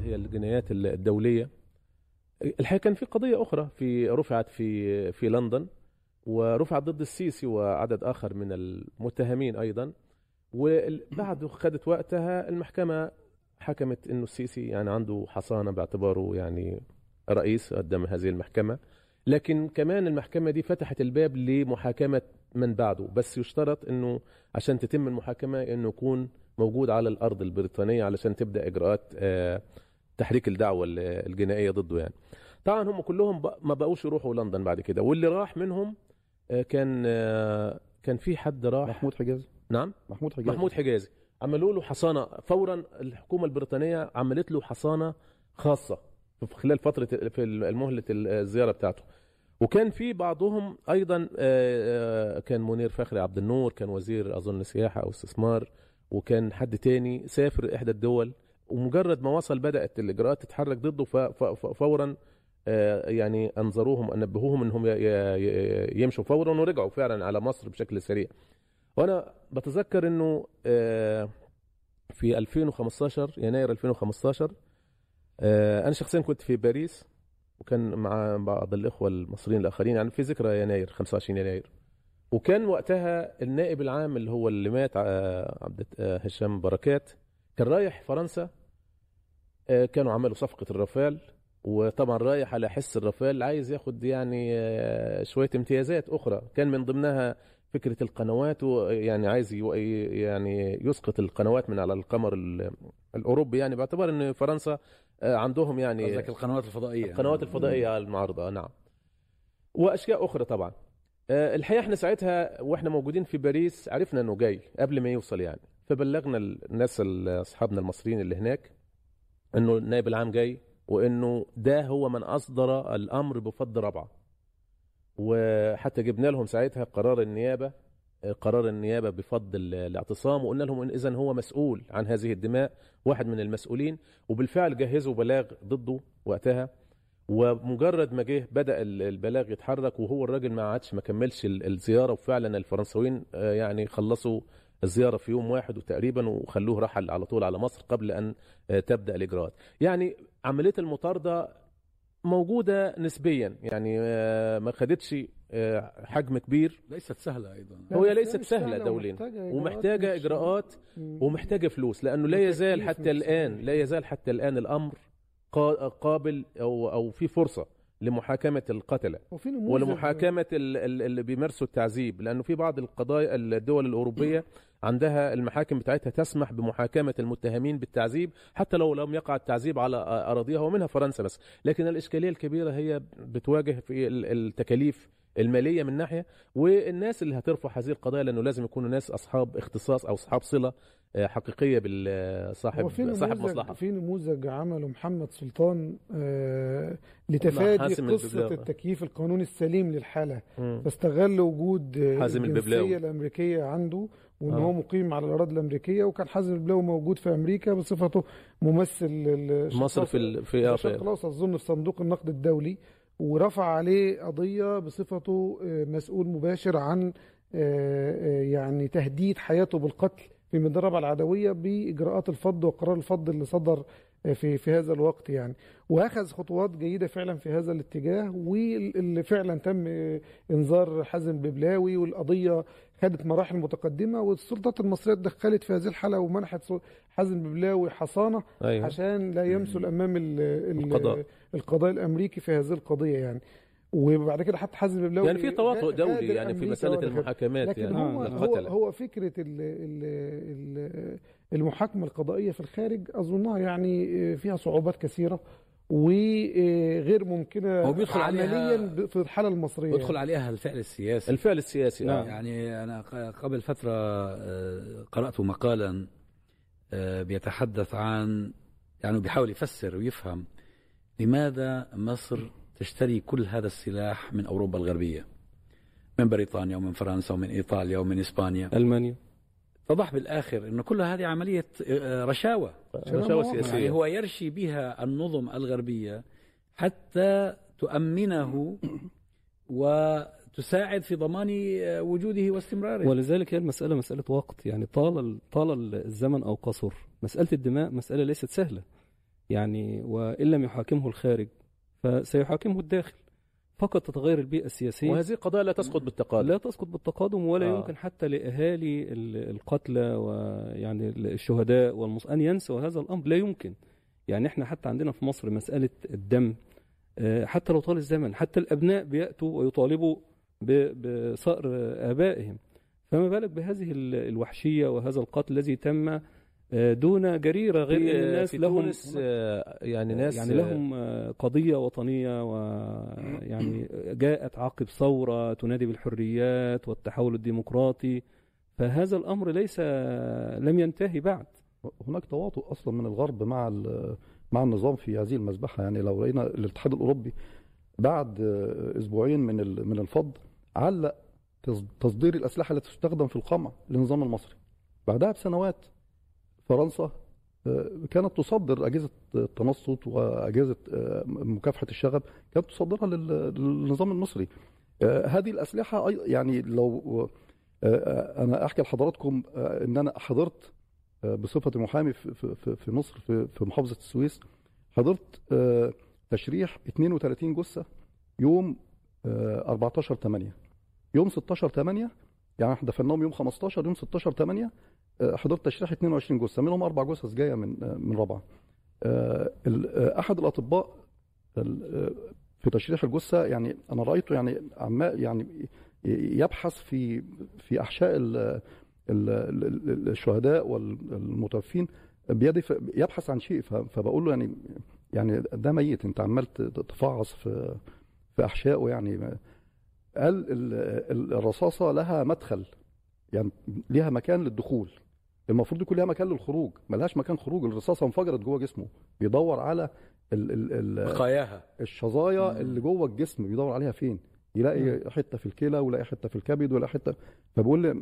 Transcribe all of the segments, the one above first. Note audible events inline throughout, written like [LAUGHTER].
اللي هي الجنايات الدولية. الحقيقة كان في قضية أخرى في رفعت في في لندن ورفعت ضد السيسي وعدد آخر من المتهمين أيضا. وبعد خدت وقتها المحكمة حكمت إنه السيسي يعني عنده حصانة باعتباره يعني رئيس قدام هذه المحكمة. لكن كمان المحكمة دي فتحت الباب لمحاكمة من بعده. بس يشترط إنه عشان تتم المحاكمة إنه يكون موجود على الأرض البريطانية علشان تبدأ إجراءات آه، تحريك الدعوة الجنائية ضده يعني. طبعا هم كلهم ما بقوش يروحوا لندن بعد كده. واللي راح منهم آه، كان آه، كان في حد راح. محمود حجازي. نعم؟ محمود حجازي. محمود حجازي. عملوا له حصانة. فورا الحكومة البريطانية عملت له حصانة خاصة في خلال فترة في المهلة الزيارة بتاعته. وكان في بعضهم أيضا كان منير فخري عبد النور كان وزير أظن سياحه أو استثمار وكان حد تاني سافر إحدى الدول. ومجرد ما وصل بدأت الإجراءات تتحرك ضده فورا آه، يعني انظروهم نبهوهم إنهم يمشوا فورا ورجعوا فعلا على مصر بشكل سريع. وأنا بتذكر إنه آه، في 2015 يناير 2015 آه، أنا شخصيا كنت في باريس وكان مع بعض الإخوة المصريين الآخرين يعني في ذكرى يناير 25 يناير. وكان وقتها النائب العام اللي هو اللي مات عبد هشام بركات كان رايح فرنسا كانوا عملوا صفقة الرافال وطبعا رايح على حس الرافال عايز ياخد يعني آه، شوية امتيازات أخرى. كان من ضمنها فكرة القنوات ويعني عايز يعني يسقط القنوات من على القمر الأوروبي. يعني باعتبار إن فرنسا آه، عندهم يعني قصدك القنوات الفضائية. القنوات الفضائية على المعارضه نعم. وأشياء أخرى طبعا. آه، الحقيقة إحنا ساعتها وإحنا موجودين في باريس عرفنا إنه جاي قبل ما يوصل يعني. فبلغنا الناس أصحابنا المصريين اللي هناك إنه النائب العام جاي وإنه ده هو من أصدر الأمر بفض ربعة. وحتى جبنا لهم ساعتها قرار النيابة قرار النيابة بفض الاعتصام وقلنا لهم إن اذا هو مسؤول عن هذه الدماء واحد من المسؤولين وبالفعل جهزوا بلاغ ضده وقتها. ومجرد ما جه بدأ البلاغ يتحرك وهو الراجل ما عادش ما كملش الزيارة وفعلا الفرنساويين آه، يعني خلصوا الزيارة في يوم واحد وتقريبا وخلوه رحل على طول على مصر قبل أن آه، تبدأ الإجراءات. يعني عملية المطارده موجودة نسبيا يعني آه، ما خدتش آه، حجم كبير. ليست سهلة أيضا. هو ليست سهلة دوليا. ومحتاجة إجراءات ومحتاجة فلوس لأنه لا يزال حتى الآن لا يزال حتى الآن الأمر قابل أو أو في فرصة. لمحاكمة القتلة ولمحاكمة اللي بيمارسوا التعذيب لأنه في بعض القضايا الدول الأوروبية [CLEARS THROAT] عندها المحاكم بتاعتها تسمح بمحاكمة المتهمين بالتعذيب حتى لو لم يقع التعذيب على أراضيها ومنها فرنسا بس. لكن الإشكالية الكبيرة هي بتواجه في التكاليف المالية من ناحية والناس اللي هترفع هذه القضايا لأنه لازم يكونوا ناس أصحاب اختصاص أو أصحاب صلة آه، حقيقية بالصاحب صاحب مصلحة. في نموذج عمله محمد سلطان آه لتفادي قصة التكييف القانوني السليم للحالة. فاستغل وجود الجنسية الأمريكية عنده وإن آه. هو مقيم على الأراضي الأمريكية وكان حازم البلاوي موجود في أمريكا بصفته ممثل مصر في في الشرق الأوسط أظن في صندوق النقد الدولي. ورفع عليه قضية بصفته آه، مسؤول مباشر عن آه، آه، يعني تهديد حياته بالقتل في مدربة العدوية بإجراءات الفض وقرار الفض اللي صدر في في هذا الوقت يعني. وأخذ خطوات جيدة فعلا في هذا الاتجاه واللي فعلا تم إنذار حازم ببلاوي والقضية خدت مراحل متقدمة والسلطات المصرية اتدخلت في هذه الحالة ومنحت حازم ببلاوي حصانة أيوة. عشان لا يمثل امام القضاء. القضاء الأمريكي في هذه القضية يعني. وبعد كده حتى حازم ببلاوي يعني في تواطؤ دولي يعني في مسألة المحاكمات لكن يعني هو, هو هو فكرة ال ال المحاكمة القضائية في الخارج أظنها يعني فيها صعوبات كثيرة. وغير ممكنة هو بيدخل عمليا في الحالة المصرية. بيدخل عليها الفعل السياسي. الفعل السياسي نعم. يعني أنا قبل فترة آه، قرأت مقالا آه، بيتحدث عن يعني بيحاول يفسر ويفهم لماذا مصر تشتري كل هذا السلاح من أوروبا الغربية. من بريطانيا ومن فرنسا ومن إيطاليا ومن إسبانيا. ألمانيا. اتضح بالآخر انه كل هذه عملية آه، رشاوى رشاوى سياسية. يعني هو يرشي بها النظم الغربية حتى تؤمنه وتساعد في ضمان آه، وجوده واستمراره. ولذلك هي المسألة مسألة وقت. يعني طال طال الزمن أو قصر مسألة الدماء مسألة ليست سهلة. يعني وإن لم يحاكمه الخارج فسيحاكمه الداخل. فقط تتغير البيئة السياسية. وهذه قضايا لا تسقط بالتقادم لا تسقط بالتقادم ولا آه. يمكن حتى لأهالي ال- القتلى ويعني الشهداء والمص... أن ينسوا هذا الأمر. لا يمكن. يعني إحنا حتى عندنا في مصر مسألة الدم آه، حتى لو طال الزمن حتى الأبناء بيأتوا ويطالبوا بصقر آبائهم. فما بالك بهذه ال- الوحشية وهذا القتل الذي تم دون جريرة غير في- أن الناس في لهم تونس آه، يعني ناس يعني لهم آه، قضية وطنية ويعني [CLEARS THROAT] جاءت عقب ثورة تنادي بالحريات والتحول الديمقراطي. فهذا الأمر ليس لم ينتهي بعد. هناك تواطؤ أصلا من الغرب مع ال- مع النظام في هذه المذبحة. يعني لو رأينا الاتحاد الأوروبي بعد آه، أسبوعين من ال- من الفض علق تص- تصدير الأسلحة التي تستخدم في القمع للنظام المصري. بعدها بسنوات فرنسا آه، كانت تصدر أجهزة التنصت وأجهزة آه، مكافحة الشغب كانت تصدرها لل- للنظام المصري. آه، هذه الأسلحة يعني لو أنا أحكي لحضراتكم إن أنا حضرت بصفتي محامي في مصر في محافظة السويس حضرت تشريح 32 جثة يوم آه، 14 8 يوم 16 8 يعني إحنا دفناهم يوم 15 يوم 16 8 آه، حضرت تشريح 22 جثة منهم أربع جثث جاية من من رابعة. آه، آه، أحد الأطباء ال- آه، في تشريح الجثة يعني أنا رأيته يعني عمال يعني يبحث في في أحشاء ال- ال- ال- ال- الشهداء والمتوفين بيد يبحث عن شيء. فبقول له يعني يعني ده ميت أنت عمال تفعص في في أحشائه يعني. قال ال- ال- الرصاصة لها مدخل يعني ليها مكان للدخول. المفروض يكون لها مكان للخروج ملهاش مكان خروج الرصاصة انفجرت جوه جسمه بيدور على ال ال ال بقاياها الشظايا مم. اللي جوه الجسم بيدور عليها فين يلاقي حتة في الكلى ويلاقي حتة في الكبد ويلاقي حتة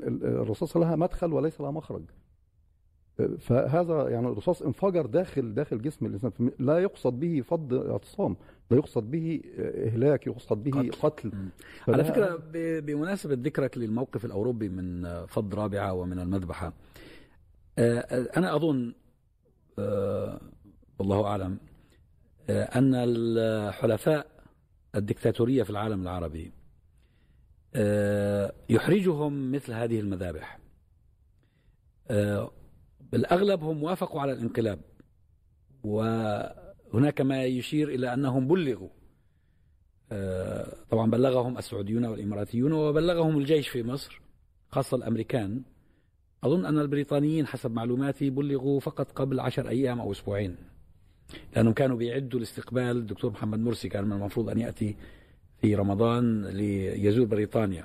ال- الرصاصة لها مدخل وليس لها مخرج فهذا يعني الرصاص انفجر داخل داخل جسم الإنسان لا يقصد به فض اعتصام لا يقصد به إهلاك يقصد به قتل. قتل, مم. على فكرة ب- بمناسبة ذكرك للموقف الأوروبي من فض رابعة ومن المذبحة آه، أنا أظن آه، والله أعلم آه، أن الحلفاء الدكتاتورية في العالم العربي آه، يحرجهم مثل هذه المذابح. آه، بالأغلب هم وافقوا على الانقلاب وهناك ما يشير إلى أنهم بلغوا. آه، طبعا بلغهم السعوديون والإماراتيون وبلغهم الجيش في مصر خاصة الأمريكان. أظن أن البريطانيين حسب معلوماتي بلغوا فقط قبل عشر أيام أو أسبوعين لأنهم كانوا بيعدوا لاستقبال الدكتور محمد مرسي كان من المفروض أن يأتي في رمضان ليزور بريطانيا.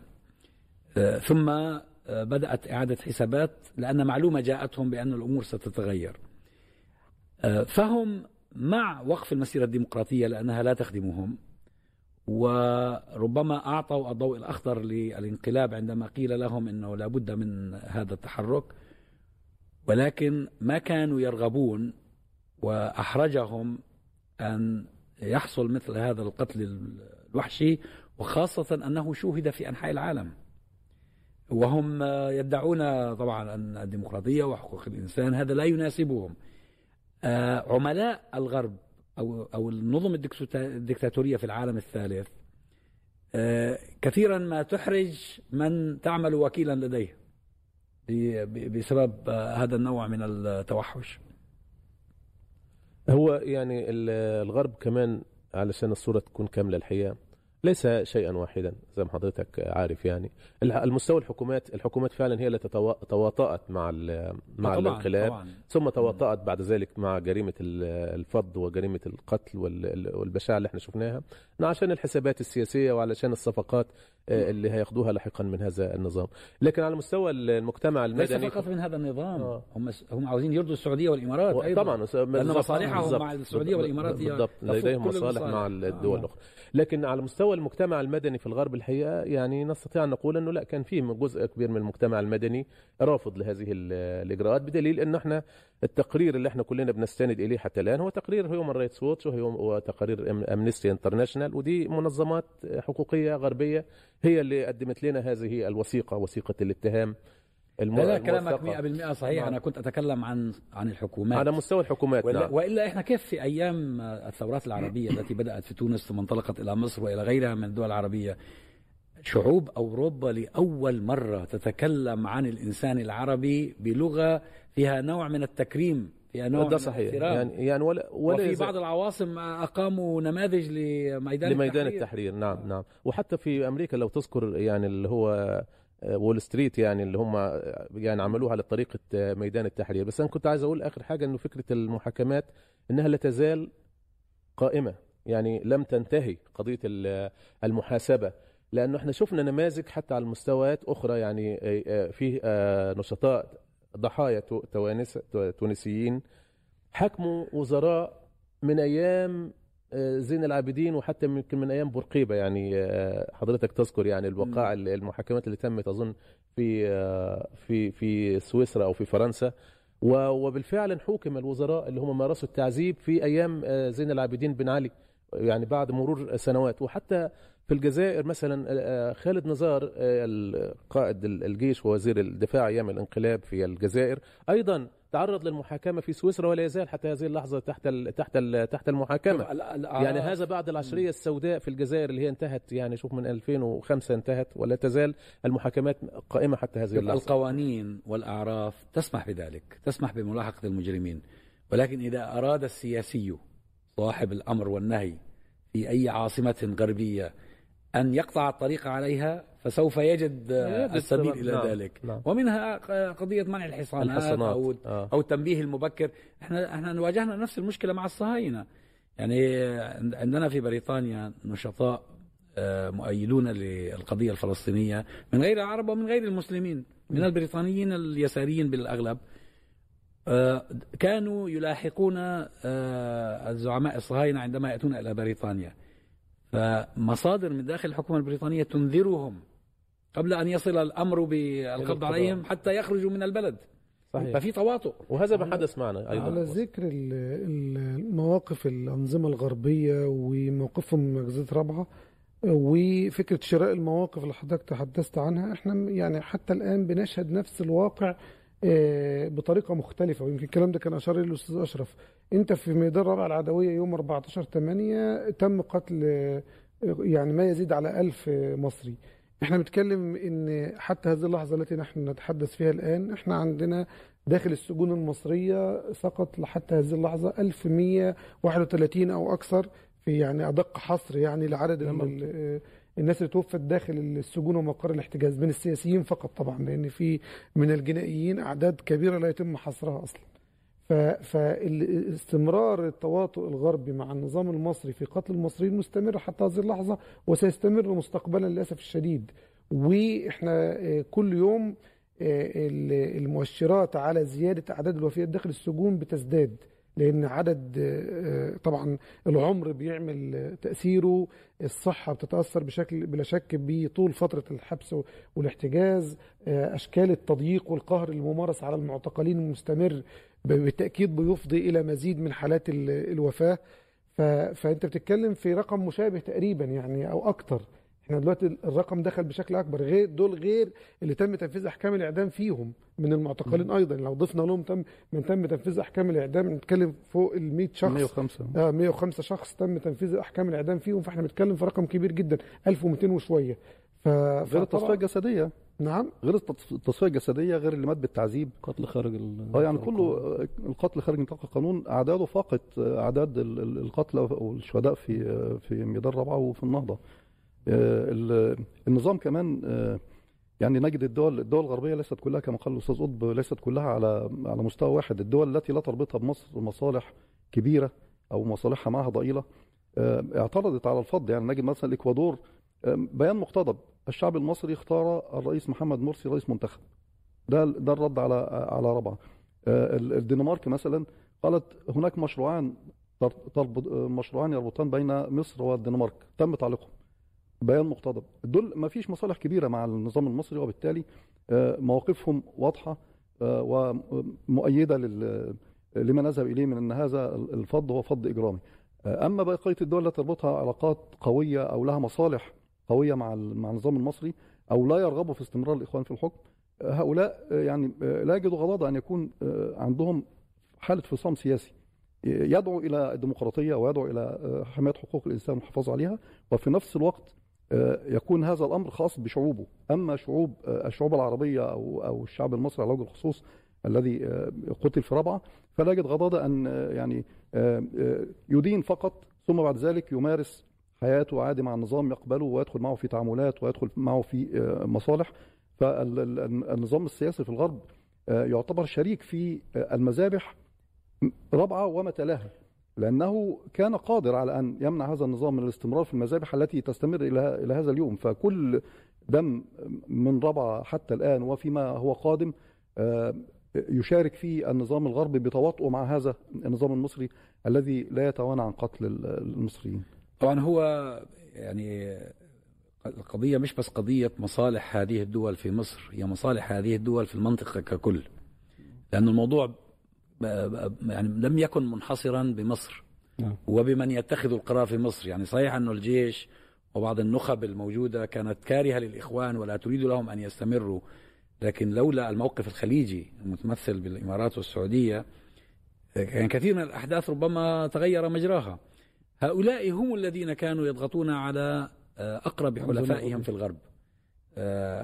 آه، ثم آه، بدأت إعادة حسابات لأن معلومة جاءتهم بأن الأمور ستتغير. آه، فهم مع وقف المسيرة الديمقراطية لأنها لا تخدمهم. وربما أعطوا الضوء الأخضر للانقلاب عندما قيل لهم أنه لابد من هذا التحرك. ولكن ما كانوا يرغبون وأحرجهم أن يحصل مثل هذا القتل الوحشي وخاصة أنه شوهد في أنحاء العالم. وهم يدعون طبعا أن الديمقراطية وحقوق الإنسان هذا لا يناسبهم. آه، عملاء الغرب أو أو النظم الدكتاتورية في العالم الثالث آه، كثيرا ما تحرج من تعمل وكيلا لديه بسبب آه، هذا النوع من التوحش. هو يعني ال- الغرب كمان علشان الصورة تكون كاملة الحقيقة ليس شيئا واحدا زي ما حضرتك عارف يعني. المستوى الحكومات الحكومات فعلا هي التي توا- تواطأت مع ال- مع طبعاً- الانقلاب طبعاً. ثم تواطأت بعد ذلك مع جريمة ال- الفض وجريمة القتل وال- والبشاعة اللي إحنا شفناها. عشان الحسابات السياسية وعلشان الصفقات اللي هياخدوها لاحقا من هذا النظام لكن على مستوى المجتمع ليس المدني فقط من هذا النظام آه. هم هم عاوزين يرضوا السعودية والإمارات أيضا طبعا لأن مصالحهم. مع السعودية والإمارات بالضبط لديهم مصالح. مع الدول آه. الأخرى لكن على مستوى المجتمع المدني في الغرب الحقيقة يعني نستطيع أن نقول إنه لا كان في جزء كبير من المجتمع المدني رافض لهذه ال- الإجراءات بدليل إن إحنا التقرير اللي إحنا كلنا بنستند إليه حتى الآن هو تقرير هيومن رايتس ووتش وتقارير امنستي انترناشونال ودي منظمات حقوقية غربية هي اللي قدمت لنا هذه الوثيقة وثيقة الاتهام الم- لا لا كلامك الموثقة. 100% صحيح نعم. أنا كنت أتكلم عن عن الحكومات على مستوى الحكومات ولا, نعم. وإلا إحنا كيف في أيام الثورات العربية [CLEARS THROAT] التي بدأت في تونس ثم انطلقت إلى مصر وإلى غيرها من الدول العربية شعوب أوروبا لأول مرة تتكلم عن الإنسان العربي بلغة فيها نوع من التكريم نوع ده صحيح. يعني يعني ولا ولا وفي بعض العواصم أقاموا نماذج لميدان لميدان التحرير. التحرير. نعم نعم. وحتى في أمريكا لو تذكر يعني اللي هو وول ستريت يعني اللي هم يعني عملوها على طريقه ميدان التحرير. بس أنا كنت عايز أقول آخر حاجة إنه فكرة المحاكمات إنها لا تزال قائمة. يعني لم تنتهي قضية ال- المحاسبة. لأنه إحنا شفنا نماذج حتى على المستويات أخرى يعني في نشطاء ضحايا تو- توانس تونسيين حكموا وزراء من أيام آه، زين العابدين وحتى يمكن من أيام بورقيبة يعني آه، حضرتك تذكر يعني الوقائع المحاكمات اللي تمت أظن في آه، في في سويسرا أو في فرنسا. وبالفعل حوكم الوزراء اللي هم مارسوا التعذيب في أيام زين العابدين بن علي يعني بعد مرور سنوات. وحتى في الجزائر مثلا آه، خالد نزار آه، قائد الجيش ووزير الدفاع أيام الانقلاب في الجزائر. أيضا تعرض للمحاكمة في سويسرا ولا يزال حتى هذه اللحظة تحت ال تحت ال تحت المحاكمة. ال- ال- يعني هذا بعد العشرية السوداء في الجزائر اللي هي انتهت يعني شوف من 2005 انتهت ولا تزال المحاكمات قائمة حتى هذه اللحظة. القوانين والأعراف تسمح بذلك تسمح بملاحقة المجرمين. ولكن إذا أراد السياسي صاحب الأمر والنهي في أي عاصمة غربية أن يقطع الطريق عليها فسوف يجد السبيل. إلى نعم. ذلك نعم. ومنها قضية منع الحصانات الحصانات أو آه. أو التنبيه المبكر إحنا إحنا واجهنا نفس المشكلة مع الصهاينة يعني عندنا في بريطانيا نشطاء آه، مؤيدون للقضية الفلسطينية من غير العرب ومن غير المسلمين من البريطانيين اليساريين بالأغلب آه، كانوا يلاحقون آه، الزعماء الصهاينة عندما يأتون إلى بريطانيا فمصادر من داخل الحكومة البريطانية تنذرهم قبل أن يصل الأمر بالقبض. عليهم حتى يخرجوا من البلد. صحيح. ففي تواطؤ. وهذا ما حدث معنا على أيضا ذكر ال- ال- المواقف الأنظمة الغربية وموقفهم من جزيرة رابعة وفكرة شراء المواقف اللي حضرتك تحدثت عنها إحنا يعني حتى الآن بنشهد نفس الواقع آه، بطريقة مختلفة ويمكن الكلام ده كان أشار إليه الأستاذ أشرف. أنت في ميدان رابعة العدوية يوم 14 8 تم قتل آه، يعني ما يزيد على ألف مصري. إحنا بنتكلم إن حتى هذه اللحظة التي نحن نتحدث فيها الآن إحنا عندنا داخل السجون المصرية سقط لحتى هذه اللحظة 1131 أو أكثر في يعني أدق حصر يعني لعدد الناس اللي توفت داخل السجون ومقر الاحتجاز من السياسيين فقط طبعا لأن في من الجنائيين أعداد كبيرة لا يتم حصرها أصلا. فاستمرار التواطؤ الغربي مع النظام المصري في قتل المصريين مستمر حتى هذه اللحظة وسيستمر مستقبلا للأسف الشديد. وإحنا آه، كل يوم آه، ال- المؤشرات على زيادة أعداد الوفيات داخل السجون بتزداد. لأن عدد آه، طبعا العمر بيعمل تأثيره الصحة بتتأثر بشكل بلا شك بطول فترة الحبس والاحتجاز آه، أشكال التضييق والقهر الممارس على المعتقلين المستمر ب- بالتأكيد بيفضي إلى مزيد من حالات ال- الوفاة. ف... فأنت بتتكلم في رقم مشابه تقريبا يعني أو أكتر. إحنا دلوقتي الرقم دخل بشكل اكبر غير دول غير اللي تم تنفيذ احكام الاعدام فيهم من المعتقلين أيضا. لو ضفنا لهم تم من تم تنفيذ احكام الاعدام نتكلم فوق ال 100 شخص. 105 آه 105 شخص تم تنفيذ احكام الاعدام فيهم فاحنا بنتكلم في رقم كبير جدا 1200 وشوية. ف... غير التصفية الجسدية. نعم. غير التص- التصفية الجسدية غير اللي مات بالتعذيب. قتل خارج ال- آه يعني كله آه، القتل خارج نطاق القانون أعداده فاقت آه، أعداد ال- ال- القتلى والشهداء في آه، في ميدان رابعه وفي النهضة. ال- النظام كمان آه، يعني نجد الدول الدول الغربية ليست كلها كما قال الأستاذ قطب ليست كلها على على مستوى واحد. الدول التي لا تربطها بمصر مصالح كبيرة أو مصالحها معها ضئيلة آه، اعترضت على الفض. يعني نجد مثلا الاكوادور آه، بيان مقتضب الشعب المصري اختار الرئيس محمد مرسي رئيس منتخب. ده ده الرد على على رابعة. آه، ال- الدنمارك مثلا قالت هناك مشروعان آه، مشروعان يربطان بين مصر والدنمارك. تم تعليقهم. بيان مقتضب. دول ما فيش مصالح كبيرة مع النظام المصري وبالتالي آه، مواقفهم واضحة آه، ومؤيدة لما نذهب إليه من إن هذا الفض هو فض إجرامي. آه، أما بقية الدول التي تربطها علاقات قوية أو لها مصالح قوية مع مع النظام المصري أو لا يرغبوا في استمرار الإخوان في الحكم هؤلاء يعني لا يجدوا غضاضة أن يكون عندهم حالة فصام سياسي. يدعو إلى الديمقراطية ويدعو إلى آه، حماية حقوق الإنسان والحفاظ عليها وفي نفس الوقت يكون هذا الأمر خاص بشعوبه. أما شعوب آه، الشعوب العربية أو أو الشعب المصري على وجه الخصوص الذي آه، قتل في ربعة فلا يجد غضاضة أن آه، يعني آه، آه، يدين فقط ثم بعد ذلك يمارس حياته عادي مع النظام يقبله ويدخل معه في تعاملات ويدخل معه في آه، مصالح. فالنظام السياسي في الغرب آه، يعتبر شريك في آه، المذابح ربعة وما تلاها لأنه كان قادر على أن يمنع هذا النظام من الاستمرار في المذابح التي تستمر إلى إلى هذا اليوم. فكل دم من ربعة حتى الآن وفيما هو قادم آه، يشارك في النظام الغربي بتواطؤه مع هذا النظام المصري الذي لا يتوانى عن قتل المصريين. طبعا هو يعني القضية مش بس قضية مصالح هذه الدول في مصر هي مصالح هذه الدول في المنطقة ككل. لأن الموضوع يعني لم يكن منحصرا بمصر. نعم. وبمن يتخذ القرار في مصر. يعني صحيح أنه الجيش وبعض النخب الموجودة كانت كارهة للإخوان ولا تريد لهم أن يستمروا. لكن لولا الموقف الخليجي المتمثل بالإمارات والسعودية كان كثير من الأحداث ربما تغير مجراها. هؤلاء هم الذين كانوا يضغطون على آه، أقرب حلفائهم في الغرب.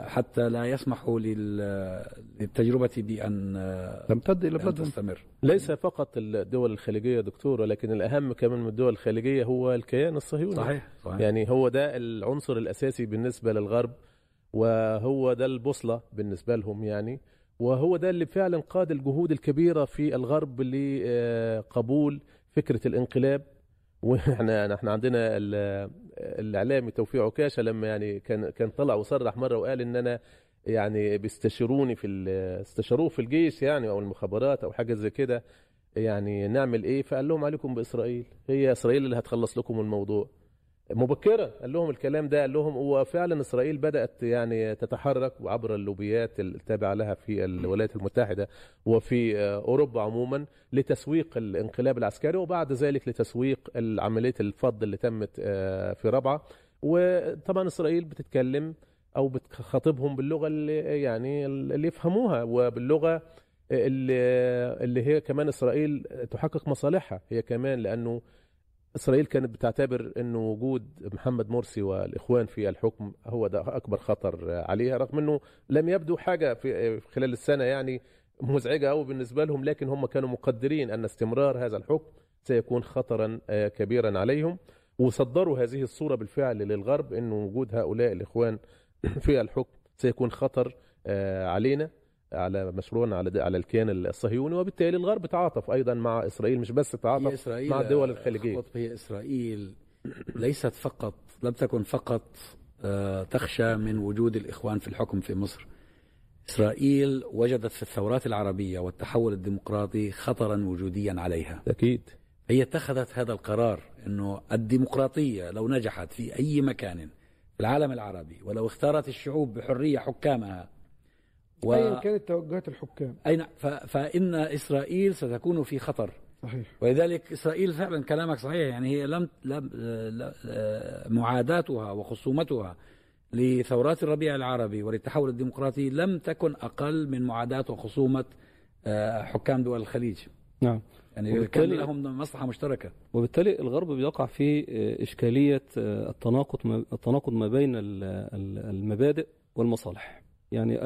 حتى لا يسمحوا لل- للتجربة بأن آه، تمتد إلى أن بلادهم تستمر. ليس فقط الدول الخليجية يا دكتور ولكن الأهم كمان من الدول الخليجية هو الكيان الصهيوني. صحيح صحيح. يعني هو ده العنصر الأساسي بالنسبة للغرب وهو ده البوصلة بالنسبة لهم يعني وهو ده اللي فعلا قاد الجهود الكبيرة في الغرب لقبول فكرة الانقلاب. وإحنا [LAUGHS] إحنا عندنا ال- الاعلامي توفيق عكاشة لما يعني كان كان طلع وصرح مرة وقال إن أنا يعني بيستشيروني في استشاروه في الجيش يعني أو المخابرات أو حاجة زي كده يعني نعمل إيه؟ فقال لهم عليكم بإسرائيل هي إسرائيل اللي هتخلص لكم الموضوع. مبكرا. قال لهم الكلام ده قال لهم هو فعلا إسرائيل بدأت يعني تتحرك عبر اللوبيات التابعة لها في الولايات المتحدة وفي آه، أوروبا عموما لتسويق الانقلاب العسكري وبعد ذلك لتسويق عمليه الفض اللي تمت آه، في ربعة. وطبعا إسرائيل بتتكلم أو بتخاطبهم باللغة اللي يعني اللي يفهموها وباللغة اللي اللي هي كمان إسرائيل تحقق مصالحها. هي كمان لأنه إسرائيل كانت بتعتبر إنه وجود محمد مرسي والإخوان في الحكم هو ده أكبر خطر عليها رغم إنه لم يبدو حاجة في خلال السنة يعني مزعجة قوي بالنسبة لهم لكن هم كانوا مقدرين أن استمرار هذا الحكم سيكون خطرا آه، كبيرا عليهم. وصدروا هذه الصورة بالفعل للغرب إنه وجود هؤلاء الإخوان في الحكم سيكون خطر آه، علينا. على مشروعنا على على الكيان الصهيوني وبالتالي الغرب تعاطف أيضا مع إسرائيل مش بس تعاطف مع الدول الخليجية. خطوة هي إسرائيل ليست فقط لم تكن فقط آه، تخشى من وجود الإخوان في الحكم في مصر. إسرائيل وجدت في الثورات العربية والتحول الديمقراطي خطرا وجوديا عليها. أكيد. هي اتخذت هذا القرار أنه الديمقراطية لو نجحت في أي مكان في العالم العربي ولو اختارت الشعوب بحرية حكامها و... ايا كانت توجهات الحكام. أين؟ ف... فإن إسرائيل ستكون في خطر. صحيح. ولذلك إسرائيل فعلا كلامك صحيح. يعني هي لم لم معاداتها وخصومتها لثورات الربيع العربي وللتحول الديمقراطي لم تكن أقل من معاداه وخصومة آه، حكام دول الخليج. نعم. يعني وبالتالي- كان لهم مصلحة مشتركة. وبالتالي الغرب بيقع في آه، إشكالية آه، التناقض ما التناقض ما بين ال- ال- المبادئ والمصالح. يعني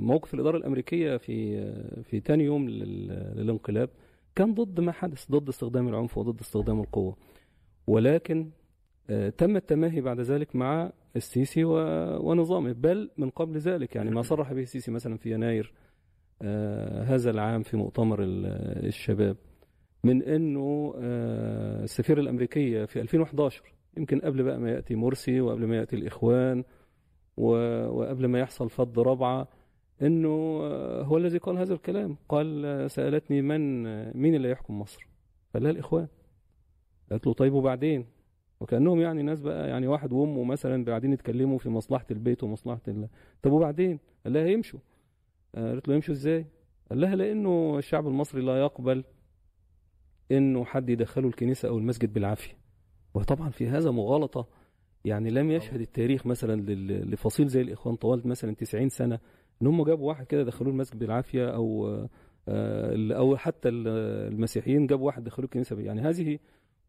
موقف الإدارة الأمريكية في في تاني يوم لل- للانقلاب كان ضد ما حدث ضد استخدام العنف وضد استخدام القوة. ولكن آه، تم التماهي بعد ذلك مع السيسي ونظامه. بل من قبل ذلك يعني ما صرح به السيسي مثلا في يناير آه، هذا العام في مؤتمر ال- الشباب من إنه آه، السفيرة الأمريكية في 2011 يمكن قبل بقى ما يأتي مرسي وقبل ما يأتي الإخوان وقبل ما يحصل فض رابعه إنه آه، هو الذي قال هذا الكلام. قال آه، سألتني من آه، مين اللي يحكم مصر؟ لها الإخوان. قالت له طيب وبعدين؟ وكأنهم يعني ناس بقى يعني واحد وأمه مثلا قاعدين يتكلموا في مصلحة البيت ومصلحة ال... طب وبعدين؟ قال لها يمشوا. قالت له يمشوا إزاي؟ قال لها لأنه الشعب المصري لا يقبل إنه حد يدخله الكنيسة أو المسجد بالعافية. وطبعا في هذا مغالطة يعني لم يشهد التاريخ مثلا لفصيل زي الإخوان طوال مثلا 90 سنة إن هم جابوا واحد كده دخلوه المسجد بالعافية أو آه، أو حتى ال- المسيحيين جابوا واحد دخلوه الكنيسة يعني هذه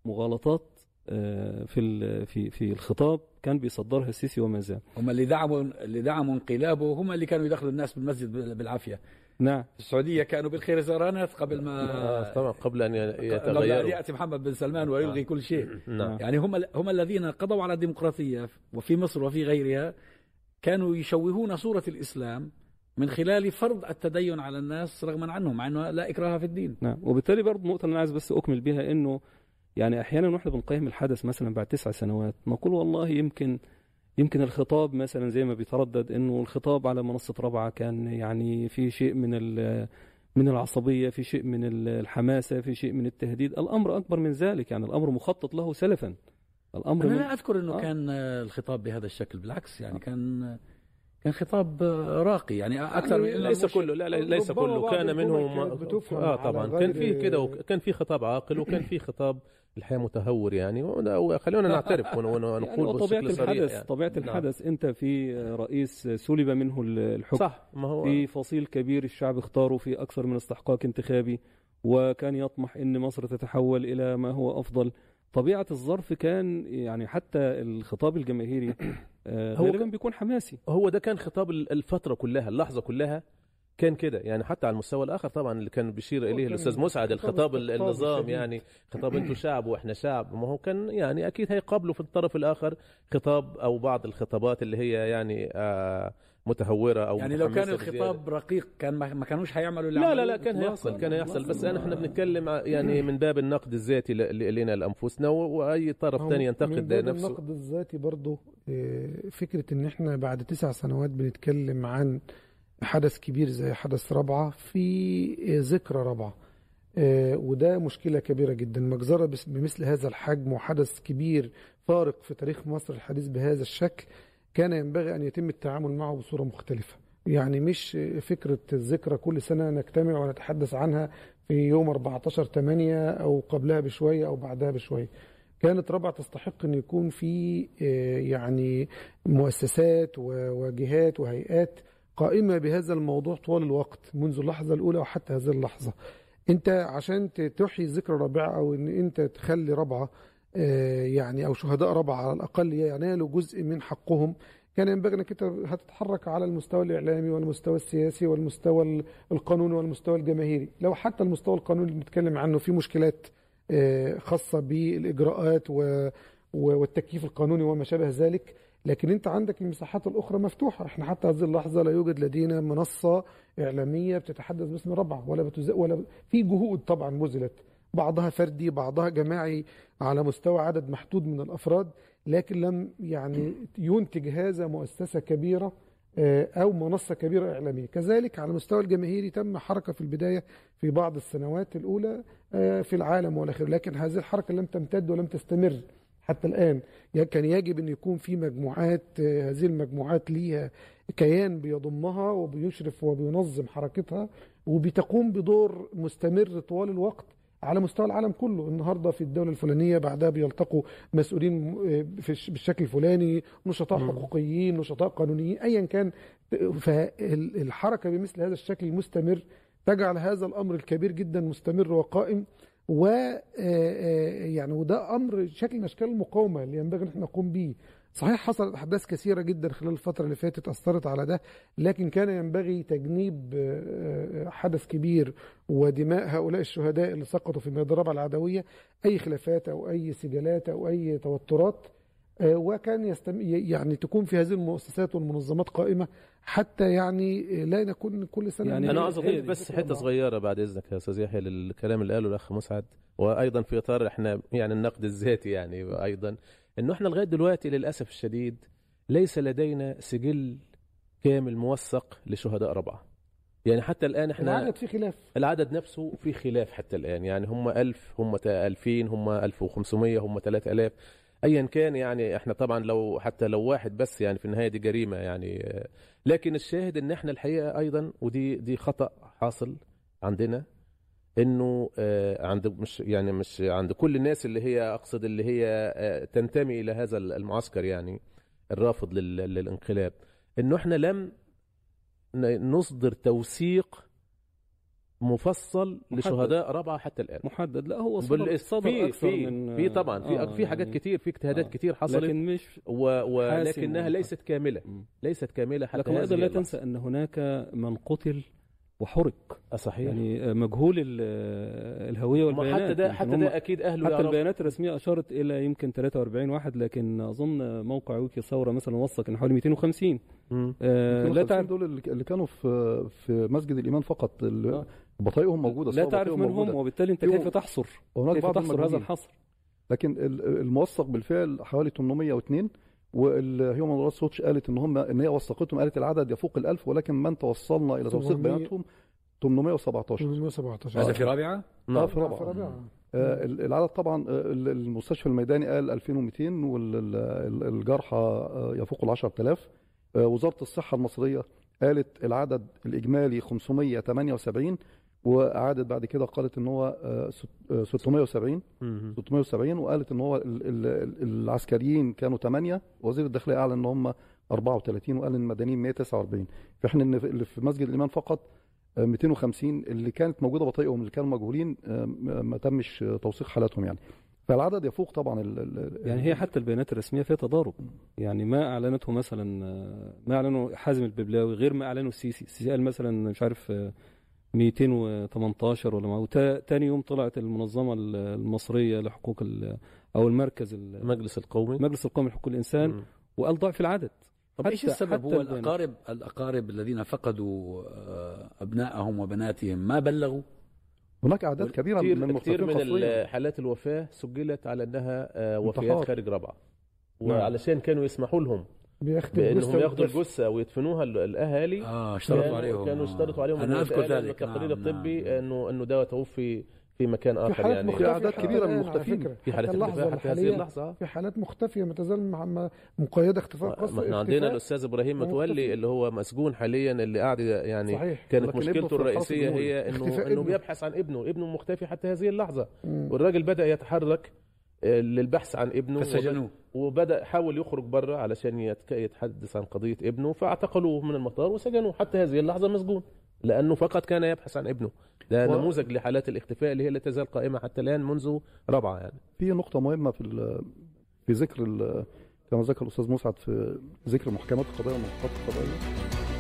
مغالطات آه، في في في الخطاب كان بيصدرها السيسي وما زال. هم اللي دعموا اللي دعموا انقلابه هم اللي كانوا يدخلوا الناس بالمسجد بال- بالعافية. نعم. في السعودية كانوا بالخير زرانات قبل ما آه، طبعا قبل أن ي- قبل أن يتغيروا يأتي محمد بن سلمان ويلغي كل شيء. نعم. يعني هم هم الذين قضوا على الديمقراطية وفي مصر وفي غيرها كانوا يشوهون صورة الإسلام من خلال فرض التدين على الناس رغما عنهم مع إنه لا إكراه في الدين. نعم. وبالتالي برضه اللي أنا عايز بس أكمل بها إنه يعني أحيانا وإحنا بنقيم الحدث مثلا بعد تسع سنوات نقول والله يمكن يمكن الخطاب مثلا زي ما بيتردد إنه الخطاب على منصة رابعة كان يعني في شيء من ال- من العصبية في شيء من ال- الحماسة في شيء من التهديد. الأمر أكبر من ذلك يعني الأمر مخطط له سلفا. الأمر أنا من لا أذكر إنه آه. كان آه، الخطاب بهذا الشكل بالعكس يعني كان كان خطاب آه، راقي. يعني أكثر من إنه ليس كله لا لا ليس كله. كان الجمل منه كانت ما- بتفهم آه طبعا. كان في كده وكان في خطاب عاقل وكان في خطاب الحقيقة متهور يعني. وده- وخلونا نعترف ون- ون- يعني ونقول بشكل صريح الحدث يعني. طبيعة نعم. الحدث أنت في رئيس سلب منه الحكم. صح ما هو في فصيل كبير الشعب اختاره في أكثر من استحقاق انتخابي وكان يطمح أن مصر تتحول إلى ما هو أفضل. طبيعة الظرف كان يعني حتى الخطاب الجماهيري آه، هو غالبا بيكون حماسي. هو ده كان خطاب ال- الفترة كلها اللحظة كلها. كان كده يعني حتى على المستوى الآخر طبعا اللي كان بيشير إليه الأستاذ مسعد خطاب الخطاب النظام. يعني خطاب أنتوا [CLEARS THROAT] شعب وإحنا شعب ما هو كان يعني أكيد هيقابلوا في الطرف الآخر خطاب أو بعض الخطابات اللي هي يعني آه متهورة أو يعني لو كان. الخطاب رقيق كان ما ما كانوش هيعملوا اللي لا لا لا كان. هيحصل كان هيحصل بس إطلاقاً. إحنا بنتكلم يعني من باب النقد الذاتي لنا لانفسنا و- وأي طرف ثاني من ينتقد باب نفسه النقد الذاتي برضه آه، فكرة إن إحنا بعد تسع سنوات بنتكلم عن حدث كبير زي حدث رابعة في آه، ذكرى رابعة. آه، وده مشكلة كبيرة جدا. مجزرة بمثل هذا الحجم وحدث كبير فارق في تاريخ مصر الحديث بهذا الشكل كان ينبغي أن يتم التعامل معه بصورة مختلفة. يعني مش فكرة الذكرى كل سنة نجتمع ونتحدث عنها في يوم 14 8 أو قبلها بشوية أو بعدها بشوية. كانت رابعة تستحق أن يكون في آه، يعني مؤسسات وجهات وهيئات قائمة بهذا الموضوع طوال الوقت منذ اللحظة الأولى وحتى هذه اللحظة. أنت عشان تحيي ذكرى رابعة أو أن أنت تخلي رابعة آه، يعني أو شهداء رابعة على الأقل ينالوا جزء من حقهم كان ينبغي إنك أنت هتتحرك على المستوى الإعلامي والمستوى السياسي والمستوى ال- القانوني والمستوى الجماهيري. لو حتى المستوى القانوني اللي بنتكلم عنه في مشكلات آه، خاصة بالإجراءات والتكييف القانوني وما شابه ذلك لكن انت عندك المساحات الاخرى مفتوحة. إحنا حتى هذه اللحظة لا يوجد لدينا منصة اعلامية بتتحدث باسم ربعة ولا بتز... ولا في جهود طبعا بذلت. بعضها فردي بعضها جماعي على مستوى عدد محدود من الأفراد لكن لم يعني ينتج هذا مؤسسة كبيرة آه، أو منصة كبيرة إعلامية. كذلك على المستوى الجماهيري تم حركة في البداية في بعض السنوات الأولى آه، في العالم والاخر لكن هذه الحركة لم تمتد ولم تستمر. حتى الآن. يعني كان يجب أن يكون في مجموعات آه، هذه المجموعات ليها كيان بيضمها وبيشرف وبينظم حركتها وبتقوم بدور مستمر طوال الوقت على مستوى العالم كله. النهارده في الدولة الفلانية بعدها بيلتقوا مسؤولين آه، بالشكل الفلاني نشطاء. حقوقيين نشطاء قانونيين ايا كان. فالحركه بمثل هذا الشكل المستمر تجعل هذا الأمر الكبير جدا مستمر وقائم. و آه، آه، يعني وده أمر شكل من أشكال المقاومة اللي ينبغي إن إحنا نقوم به صحيح حصلت أحداث كثيرة جدا خلال الفترة اللي فاتت أثرت على ده لكن كان ينبغي تجنيب آه، حدث كبير ودماء هؤلاء الشهداء اللي سقطوا في الرابعة العدوية. أي خلافات أو أي سجالات أو أي توترات وكان يستم... يعني تكون في هذه المؤسسات والمنظمات قائمة حتى يعني لا نكون كل سنة يعني أنا عايز هي اضيف بس حتة. صغيرة بعد إذنك يا أستاذ يحيى للكلام اللي قاله الأخ مسعد وأيضا في إطار إحنا يعني النقد الذاتي يعني أيضا إنه إحنا لغاية دلوقتي للأسف الشديد ليس لدينا سجل كامل موثق لشهداء ربعة. يعني حتى الآن إحنا العدد في خلاف. العدد نفسه في خلاف حتى الآن. يعني هم 1000 هم 2000 هم 1500 هم 3000 ايا كان يعني إحنا طبعا لو حتى لو واحد بس يعني في النهاية دي جريمة يعني لكن الشاهد إن إحنا الحقيقة أيضا ودي دي خطأ حاصل عندنا إنه آه، عند مش يعني مش عند كل الناس اللي هي أقصد اللي هي آه، تنتمي إلى هذا المعسكر يعني الرافض لل- للانقلاب. إنه إحنا لم نصدر توثيق مفصل محدد. لشهداء رابعه حتى الآن محدد لا هو صدر, صدر في أكثر في من في طبعا في آه، في حاجات يعني كتير في اجتهادات آه. كتير حصلت لكن مش و ولكنها. ليست كاملة. ليست كاملة حتى لكن أيضا لا. تنسى أن هناك من قتل وحرق صحيح يعني مجهول ال- الهوية والبيانات حتى ده يمكن حتى ده أكيد أهله حتى البيانات الرسمية أشارت إلى يمكن 43 واحد لكن أظن موقع ويكي ثورة مثلا وثق إن حوالي 250 مم. آه، لا 250 تعرف دول اللي اللي كانوا في في مسجد الإيمان فقط اللي آه. بطايقهم موجودة لا تعرف منهم موجودة. وبالتالي انت كيف تحصر كيف بعض تحصر هذا. الحصر لكن ال- الموثق بالفعل حوالي 802 والهيومن رايتس ووتش قالت إن هم إن هي وثقتهم قالت العدد يفوق الألف ولكن من توصلنا إلى توثيق 700 بياناتهم 817 817 هذا في رابعة آه نعم. في رابعة في رابعة. آه، ال- العدد طبعا آه، ال- المستشفى الميداني قال 2200 والجرحى آه، يفوق ال 10000 آه، وزارة الصحة المصرية قالت العدد الإجمالي 578 واعادت بعد كده قالت إن هو آه، ست- آه، 670 مم. 670 وقالت إن هو ال- ال- ال- العسكريين كانوا 8 وزير الداخلية أعلن إن هم 34 وقال إن المدنيين 149 في حين ان في- اللي في مسجد الإيمان فقط آه، 250 اللي كانت موجودة بطايقهم اللي كانوا مجهولين آه، ما تمش آه، توثيق حالاتهم يعني. فالعدد يفوق طبعا ال- ال- يعني هي حتى البيانات الرسمية فيها تضارب. يعني ما أعلنته مثلا آه، ما أعلنه حازم الببلاوي غير ما أعلنه السيسي السيسي قال مثلا مش عارف آه، 218 ولا ما وتا- تاني يوم طلعت المنظمة ال- المصرية لحقوق ال- أو المركز ال- المجلس القومي المجلس القومي لحقوق الإنسان مم. وقال ضعف العدد طب إيش السبب هو. الاقارب الأقارب الذين فقدوا آه، أبنائهم وبناتهم ما بلغوا هناك أعداد كبيرة من المرتبطين من حالات الوفاة سجلت على أنها آه، وفيات. خارج رابعه نعم. وعلشان كانوا يسمحوا لهم بيختم بانهم ياخدوا. الجثة ويدفنوها ال- الأهالي آه اشترطوا عليهم كانوا. اشترطوا عليهم أنا أذكر ذلك التقرير نعم، الطبي نعم. انه إنه ده توفي في مكان في آخر حالات يعني مختفية أعداد حتى كبيرة من المختفين. في حالات اختفاء حتى هذه اللحظة في حالات مختفية ما تزال مقيدة اختفاء قصة إحنا عندنا الأستاذ إبراهيم. متولي اللي هو مسجون حاليا اللي قاعد يعني صحيح كانت مشكلته في الرئيسية. هي انه [LAUGHS] إنه. بيبحث عن ابنه ابنه مختفي حتى هذه اللحظة. والراجل بدأ يتحرك للبحث عن ابنه فسجنوه. وبدأ حاول يخرج بره علشان يتك- يتحدث عن قضية ابنه فاعتقلوه من المطار وسجنوه. حتى هذه اللحظة مسجون لأنه فقط كان يبحث عن ابنه. ده و- نموذج لحالات الاختفاء اللي هي لا تزال قائمة حتى الآن منذ رابعه يعني. في نقطة مهمة في ال- في ذكر ال- كما ذكر الأستاذ مسعد في ذكر محكمات القضايا والمحققات القضائية